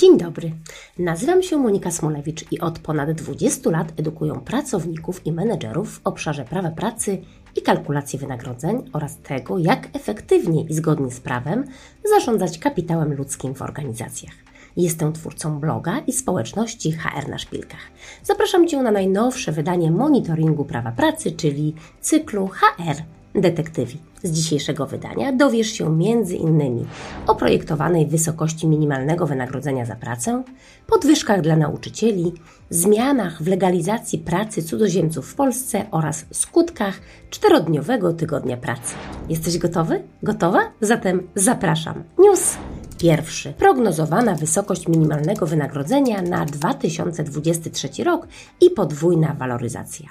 Dzień dobry. Nazywam się Monika Smolewicz i od ponad 20 lat edukuję pracowników i menedżerów w obszarze prawa pracy i kalkulacji wynagrodzeń oraz tego, jak efektywnie i zgodnie z prawem zarządzać kapitałem ludzkim w organizacjach. Jestem twórcą bloga i społeczności HR na szpilkach. Zapraszam Cię na najnowsze wydanie monitoringu prawa pracy, czyli cyklu HR Detektywi. Z dzisiejszego wydania dowiesz się m.in. o projektowanej wysokości minimalnego wynagrodzenia za pracę, podwyżkach dla nauczycieli, zmianach w legalizacji pracy cudzoziemców w Polsce oraz skutkach czterodniowego tygodnia pracy. Jesteś gotowy? Gotowa? Zatem zapraszam. News Pierwszy. Prognozowana wysokość minimalnego wynagrodzenia na 2023 rok i podwójna waloryzacja.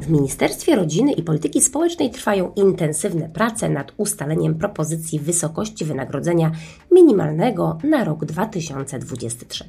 W Ministerstwie Rodziny i Polityki Społecznej trwają intensywne prace nad ustaleniem propozycji wysokości wynagrodzenia minimalnego na rok 2023.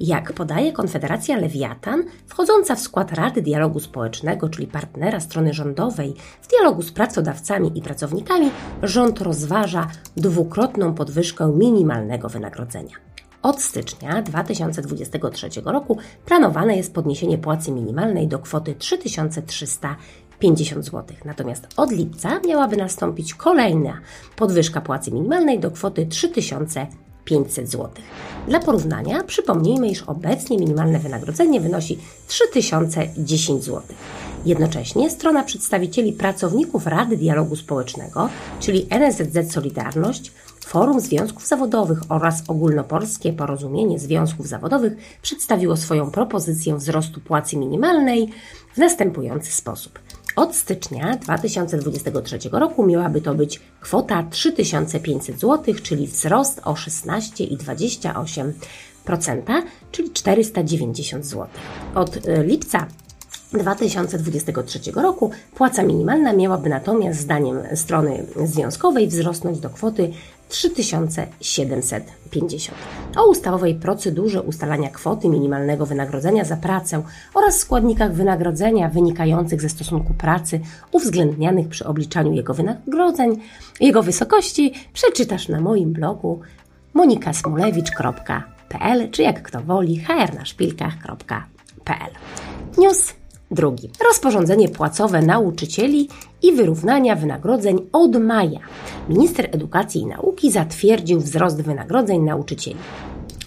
Jak podaje Konfederacja Lewiatan, wchodząca w skład Rady Dialogu Społecznego, czyli partnera strony rządowej w dialogu z pracodawcami i pracownikami, rząd rozważa dwukrotną podwyżkę minimalnego wynagrodzenia. Od stycznia 2023 roku planowane jest podniesienie płacy minimalnej do kwoty 3350 zł. Natomiast od lipca miałaby nastąpić kolejna podwyżka płacy minimalnej do kwoty 3000 500 zł. Dla porównania przypomnijmy, iż obecnie minimalne wynagrodzenie wynosi 3010 zł. Jednocześnie strona przedstawicieli pracowników Rady Dialogu Społecznego, czyli NSZZ Solidarność, Forum Związków Zawodowych oraz Ogólnopolskie Porozumienie Związków Zawodowych przedstawiło swoją propozycję wzrostu płacy minimalnej w następujący sposób. Od stycznia 2023 roku miałaby to być kwota 3500 zł, czyli wzrost o 16,28%, czyli 490 zł. Od e, lipca 2023 roku płaca minimalna miałaby natomiast zdaniem strony związkowej wzrosnąć do kwoty 3750. O ustawowej procedurze ustalania kwoty minimalnego wynagrodzenia za pracę oraz składnikach wynagrodzenia wynikających ze stosunku pracy uwzględnianych przy obliczaniu jego wynagrodzeń, jego wysokości przeczytasz na moim blogu monikasmulewicz.pl czy jak kto woli hrnaszpilkach.pl. News Drugi. Rozporządzenie płacowe nauczycieli i wyrównania wynagrodzeń od maja. Minister Edukacji i Nauki zatwierdził wzrost wynagrodzeń nauczycieli.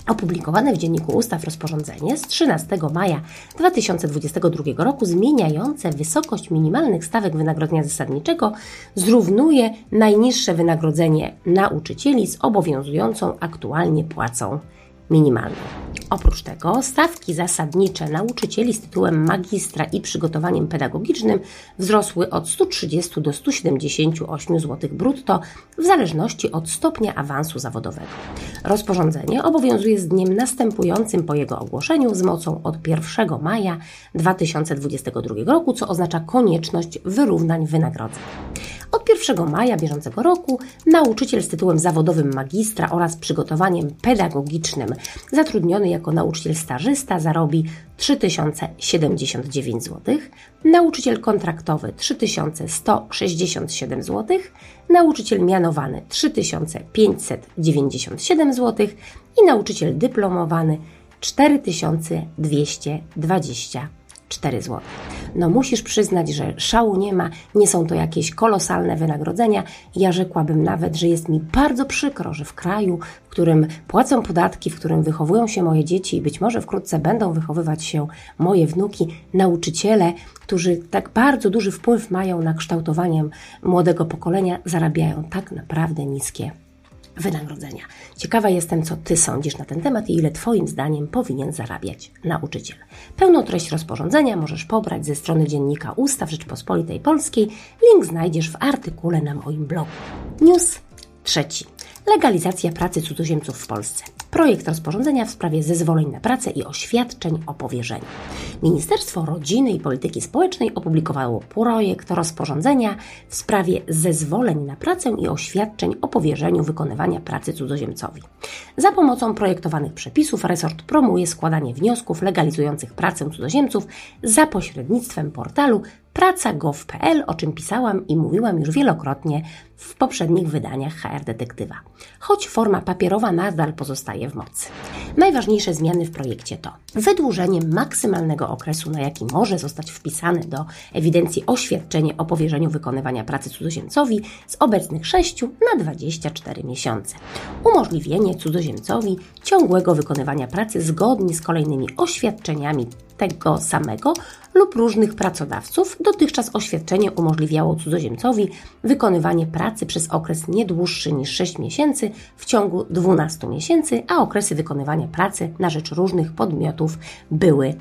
Opublikowane w Dzienniku Ustaw rozporządzenie z 13 maja 2022 roku zmieniające wysokość minimalnych stawek wynagrodzenia zasadniczego zrównuje najniższe wynagrodzenie nauczycieli z obowiązującą aktualnie płacą minimalną. Oprócz tego stawki zasadnicze nauczycieli z tytułem magistra i przygotowaniem pedagogicznym wzrosły od 130 do 178 zł brutto w zależności od stopnia awansu zawodowego. Rozporządzenie obowiązuje z dniem następującym po jego ogłoszeniu z mocą od 1 maja 2022 roku, co oznacza konieczność wyrównań wynagrodzeń. Od 1 maja bieżącego roku nauczyciel z tytułem zawodowym magistra oraz przygotowaniem pedagogicznym zatrudniony jako nauczyciel stażysta zarobi 3079 zł, nauczyciel kontraktowy 3167 zł, nauczyciel mianowany 3597 zł i nauczyciel dyplomowany 4220 4 zł. No musisz przyznać, że szału nie ma, nie są to jakieś kolosalne wynagrodzenia. Ja rzekłabym nawet, że jest mi bardzo przykro, że w kraju, w którym płacą podatki, w którym wychowują się moje dzieci i być może wkrótce będą wychowywać się moje wnuki, nauczyciele, którzy tak bardzo duży wpływ mają na kształtowanie młodego pokolenia, zarabiają tak naprawdę niskie wynagrodzenia. Ciekawa jestem, co Ty sądzisz na ten temat i ile Twoim zdaniem powinien zarabiać nauczyciel. Pełną treść rozporządzenia możesz pobrać ze strony Dziennika Ustaw Rzeczypospolitej Polskiej. Link znajdziesz w artykule na moim blogu. News trzeci. Legalizacja pracy cudzoziemców w Polsce projekt rozporządzenia w sprawie zezwoleń na pracę i oświadczeń o powierzeniu. Ministerstwo Rodziny i Polityki Społecznej opublikowało projekt rozporządzenia w sprawie zezwoleń na pracę i oświadczeń o powierzeniu wykonywania pracy cudzoziemcowi. Za pomocą projektowanych przepisów resort promuje składanie wniosków legalizujących pracę cudzoziemców za pośrednictwem portalu praca.gov.pl, o czym pisałam i mówiłam już wielokrotnie w poprzednich wydaniach HR Detektywa. Choć forma papierowa nadal pozostaje w mocy. Najważniejsze zmiany w projekcie to wydłużenie maksymalnego okresu, na jaki może zostać wpisane do ewidencji oświadczenie o powierzeniu wykonywania pracy cudzoziemcowi z obecnych 6 na 24 miesiące. Umożliwienie cudzoziemcowi ciągłego wykonywania pracy zgodnie z kolejnymi oświadczeniami tego samego lub różnych pracodawców. Dotychczas oświadczenie umożliwiało cudzoziemcowi wykonywanie pracy przez okres nie dłuższy niż 6 miesięcy w ciągu 12 miesięcy, a okresy wykonywania pracy na rzecz różnych podmiotów były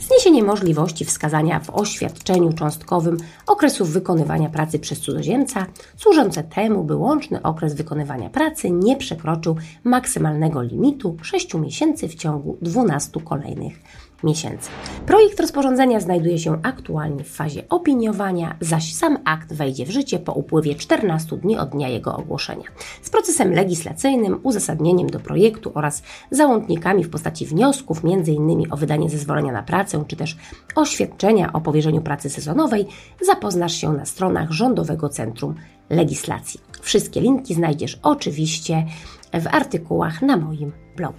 Zniesienie możliwości wskazania w oświadczeniu cząstkowym okresów wykonywania pracy przez cudzoziemca, służące temu, by łączny okres wykonywania pracy nie przekroczył maksymalnego limitu 6 miesięcy w ciągu 12 kolejnych miesięcy. Projekt rozporządzenia znajduje się aktualnie w fazie opiniowania, zaś sam akt wejdzie w życie po upływie 14 dni od dnia jego ogłoszenia. Z procesem legislacyjnym, uzasadnieniem do projektu oraz załącznikami w postaci wniosków, m.in. o wydanie zezwolenia na pracę, czy też oświadczenia o powierzeniu pracy sezonowej, zapoznasz się na stronach Rządowego Centrum Legislacji. Wszystkie linki znajdziesz oczywiście w artykułach na moim blogu.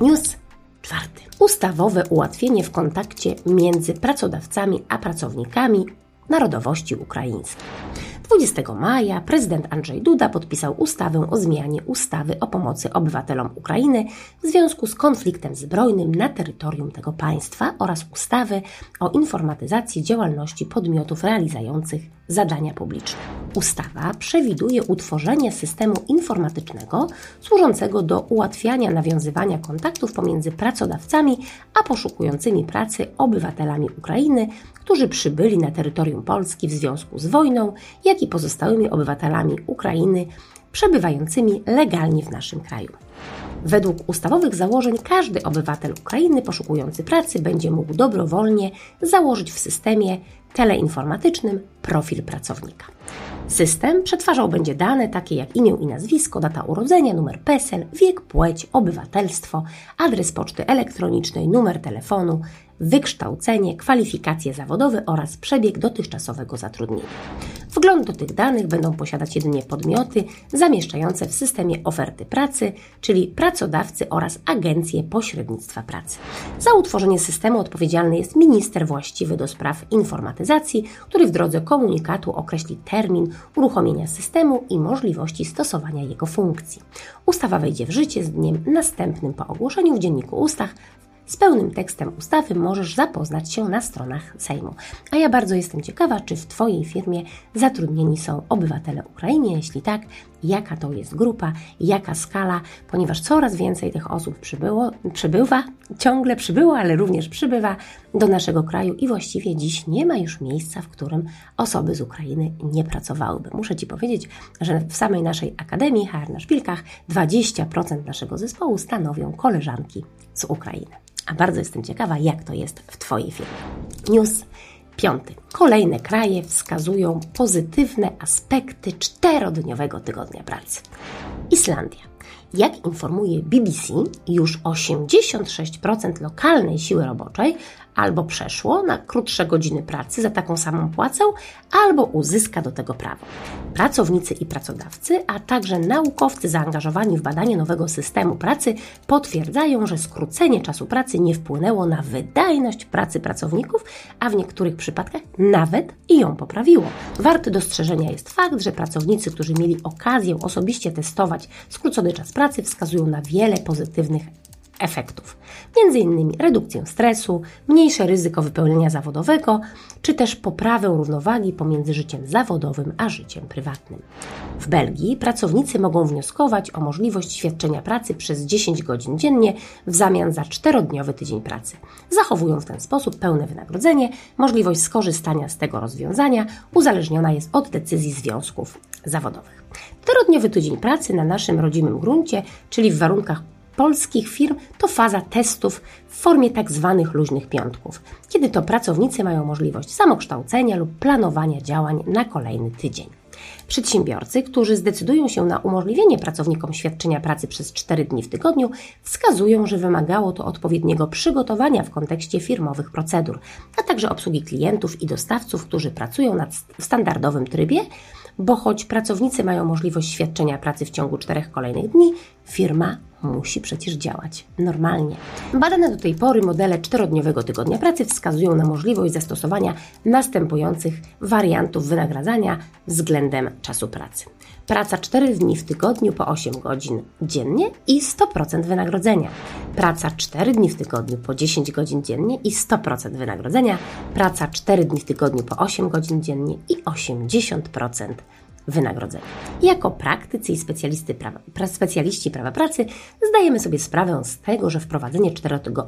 News czwarty. Ustawowe ułatwienie w kontakcie między pracodawcami a pracownikami narodowości ukraińskiej. 20 maja prezydent Andrzej Duda podpisał ustawę o zmianie ustawy o pomocy obywatelom Ukrainy w związku z konfliktem zbrojnym na terytorium tego państwa oraz ustawy o informatyzacji działalności podmiotów realizujących zadania publiczne. Ustawa przewiduje utworzenie systemu informatycznego służącego do ułatwiania nawiązywania kontaktów pomiędzy pracodawcami a poszukującymi pracy obywatelami Ukrainy, którzy przybyli na terytorium Polski w związku z wojną, jak i pozostałymi obywatelami Ukrainy przebywającymi legalnie w naszym kraju. Według ustawowych założeń każdy obywatel Ukrainy poszukujący pracy będzie mógł dobrowolnie założyć w systemie teleinformatycznym profil pracownika. System przetwarzał będzie dane takie jak imię i nazwisko, data urodzenia, numer PESEL, wiek, płeć, obywatelstwo, adres poczty elektronicznej, numer telefonu, wykształcenie, kwalifikacje zawodowe oraz przebieg dotychczasowego zatrudnienia. Wgląd do tych danych będą posiadać jedynie podmioty zamieszczające w systemie oferty pracy, czyli pracodawcy oraz agencje pośrednictwa pracy. Za utworzenie systemu odpowiedzialny jest minister właściwy do spraw informatyzacji, który w drodze komunikatu określi termin uruchomienia systemu i możliwości stosowania jego funkcji. Ustawa wejdzie w życie z dniem następnym po ogłoszeniu w Dzienniku Ustaw z pełnym tekstem ustawy możesz zapoznać się na stronach Sejmu. A ja bardzo jestem ciekawa, czy w Twojej firmie zatrudnieni są obywatele Ukrainy. Jeśli tak, jaka to jest grupa, jaka skala, ponieważ coraz więcej tych osób przybyło, przybywa, ciągle przybyło, ale również przybywa do naszego kraju i właściwie dziś nie ma już miejsca, w którym osoby z Ukrainy nie pracowałyby. Muszę Ci powiedzieć, że w samej naszej Akademii HR na Szpilkach 20% naszego zespołu stanowią koleżanki z Ukrainy. A bardzo jestem ciekawa, jak to jest w Twojej firmie. News piąty. Kolejne kraje wskazują pozytywne aspekty czterodniowego tygodnia pracy. Islandia. Jak informuje BBC, już 86% lokalnej siły roboczej albo przeszło na krótsze godziny pracy za taką samą płacę, albo uzyska do tego prawo. Pracownicy i pracodawcy, a także naukowcy zaangażowani w badanie nowego systemu pracy potwierdzają, że skrócenie czasu pracy nie wpłynęło na wydajność pracy pracowników, a w niektórych przypadkach nawet i ją poprawiło. Warty dostrzeżenia jest fakt, że pracownicy, którzy mieli okazję osobiście testować skrócony czas pracy, wskazują na wiele pozytywnych efektów. Innymi redukcję stresu, mniejsze ryzyko wypełnienia zawodowego, czy też poprawę równowagi pomiędzy życiem zawodowym a życiem prywatnym. W Belgii pracownicy mogą wnioskować o możliwość świadczenia pracy przez 10 godzin dziennie w zamian za czterodniowy tydzień pracy. Zachowują w ten sposób pełne wynagrodzenie, możliwość skorzystania z tego rozwiązania uzależniona jest od decyzji związków zawodowych. Czterodniowy tydzień pracy na naszym rodzimym gruncie, czyli w warunkach polskich firm to faza testów w formie tak zwanych luźnych piątków, kiedy to pracownicy mają możliwość samokształcenia lub planowania działań na kolejny tydzień. Przedsiębiorcy, którzy zdecydują się na umożliwienie pracownikom świadczenia pracy przez 4 dni w tygodniu, wskazują, że wymagało to odpowiedniego przygotowania w kontekście firmowych procedur, a także obsługi klientów i dostawców, którzy pracują w standardowym trybie, bo choć pracownicy mają możliwość świadczenia pracy w ciągu czterech kolejnych dni, firma musi przecież działać normalnie. Badane do tej pory modele czterodniowego tygodnia pracy wskazują na możliwość zastosowania następujących wariantów wynagradzania względem czasu pracy. Praca 4 dni w tygodniu po 8 godzin dziennie i 100% wynagrodzenia. Praca 4 dni w tygodniu po 10 godzin dziennie i 100% wynagrodzenia. Praca 4 dni w tygodniu po 8 godzin dziennie i 80% wynagrodzenia. Jako praktycy i prawa, specjaliści prawa pracy zdajemy sobie sprawę z tego, że wprowadzenie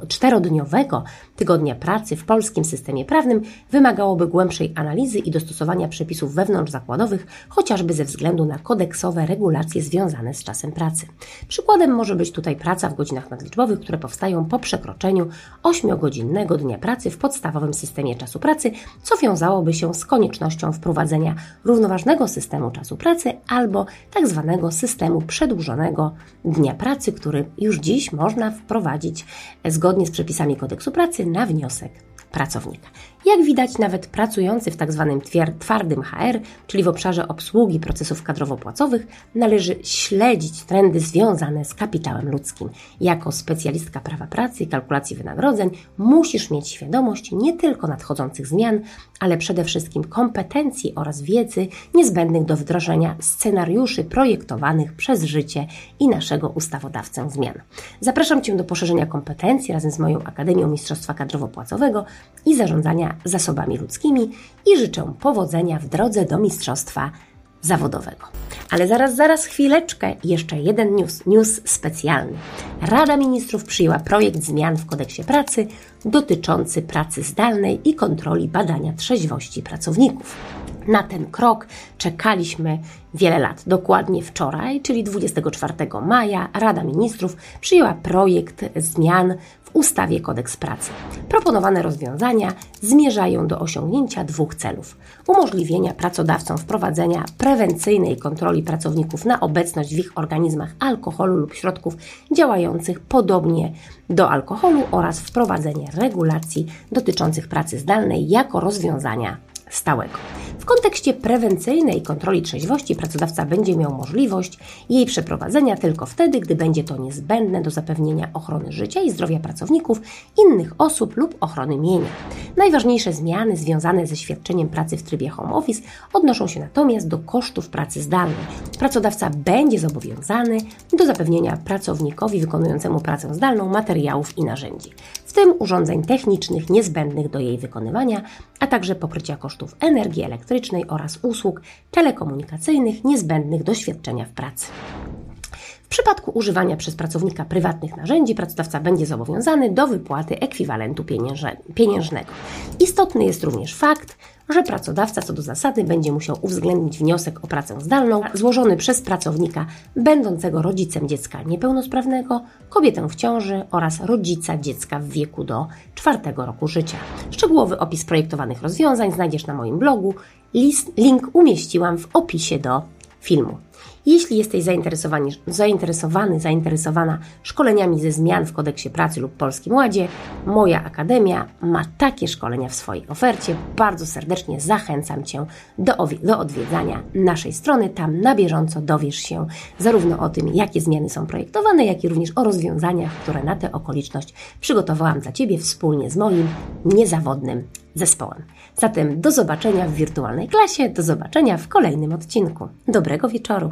czterodniowego tygodnia pracy w polskim systemie prawnym wymagałoby głębszej analizy i dostosowania przepisów wewnątrzzakładowych, chociażby ze względu na kodeksowe regulacje związane z czasem pracy. Przykładem może być tutaj praca w godzinach nadliczbowych, które powstają po przekroczeniu 8-godzinnego dnia pracy w podstawowym systemie czasu pracy, co wiązałoby się z koniecznością wprowadzenia równoważnego systemu systemu czasu pracy albo tak zwanego systemu przedłużonego dnia pracy, który już dziś można wprowadzić zgodnie z przepisami kodeksu pracy na wniosek pracownika. Jak widać, nawet pracujący w tzw. Tak twardym HR, czyli w obszarze obsługi procesów kadrowo-płacowych, należy śledzić trendy związane z kapitałem ludzkim. Jako specjalistka prawa pracy i kalkulacji wynagrodzeń musisz mieć świadomość nie tylko nadchodzących zmian, ale przede wszystkim kompetencji oraz wiedzy niezbędnych do wdrożenia scenariuszy projektowanych przez życie i naszego ustawodawcę zmian. Zapraszam Cię do poszerzenia kompetencji razem z moją Akademią Mistrzostwa Kadrowo-Płacowego i zarządzania zasobami ludzkimi i życzę powodzenia w drodze do mistrzostwa zawodowego. Ale zaraz, zaraz, chwileczkę, jeszcze jeden news, news specjalny. Rada Ministrów przyjęła projekt zmian w kodeksie pracy dotyczący pracy zdalnej i kontroli badania trzeźwości pracowników. Na ten krok czekaliśmy wiele lat. Dokładnie wczoraj, czyli 24 maja, Rada Ministrów przyjęła projekt zmian w ustawie Kodeks Pracy. Proponowane rozwiązania zmierzają do osiągnięcia dwóch celów: umożliwienia pracodawcom wprowadzenia prewencyjnej kontroli pracowników na obecność w ich organizmach alkoholu lub środków działających podobnie do alkoholu oraz wprowadzenie regulacji dotyczących pracy zdalnej jako rozwiązania stałego. W kontekście prewencyjnej kontroli trzeźwości pracodawca będzie miał możliwość jej przeprowadzenia tylko wtedy, gdy będzie to niezbędne do zapewnienia ochrony życia i zdrowia pracowników, innych osób lub ochrony mienia. Najważniejsze zmiany związane ze świadczeniem pracy w trybie home office odnoszą się natomiast do kosztów pracy zdalnej. Pracodawca będzie zobowiązany do zapewnienia pracownikowi wykonującemu pracę zdalną materiałów i narzędzi, tym urządzeń technicznych niezbędnych do jej wykonywania, a także pokrycia kosztów energii elektrycznej oraz usług telekomunikacyjnych niezbędnych do świadczenia w pracy. W przypadku używania przez pracownika prywatnych narzędzi, pracodawca będzie zobowiązany do wypłaty ekwiwalentu pieniężnego. Istotny jest również fakt, że pracodawca co do zasady będzie musiał uwzględnić wniosek o pracę zdalną złożony przez pracownika będącego rodzicem dziecka niepełnosprawnego, kobietę w ciąży oraz rodzica dziecka w wieku do czwartego roku życia. Szczegółowy opis projektowanych rozwiązań znajdziesz na moim blogu. List, link umieściłam w opisie do filmu. Jeśli jesteś zainteresowany, zainteresowany, zainteresowana szkoleniami ze zmian w kodeksie pracy lub Polskim Ładzie, moja akademia ma takie szkolenia w swojej ofercie. Bardzo serdecznie zachęcam Cię do, do odwiedzania naszej strony. Tam na bieżąco dowiesz się zarówno o tym, jakie zmiany są projektowane, jak i również o rozwiązaniach, które na tę okoliczność przygotowałam dla Ciebie wspólnie z moim niezawodnym zespołem. Zatem do zobaczenia w wirtualnej klasie, do zobaczenia w kolejnym odcinku. Dobrego wieczoru.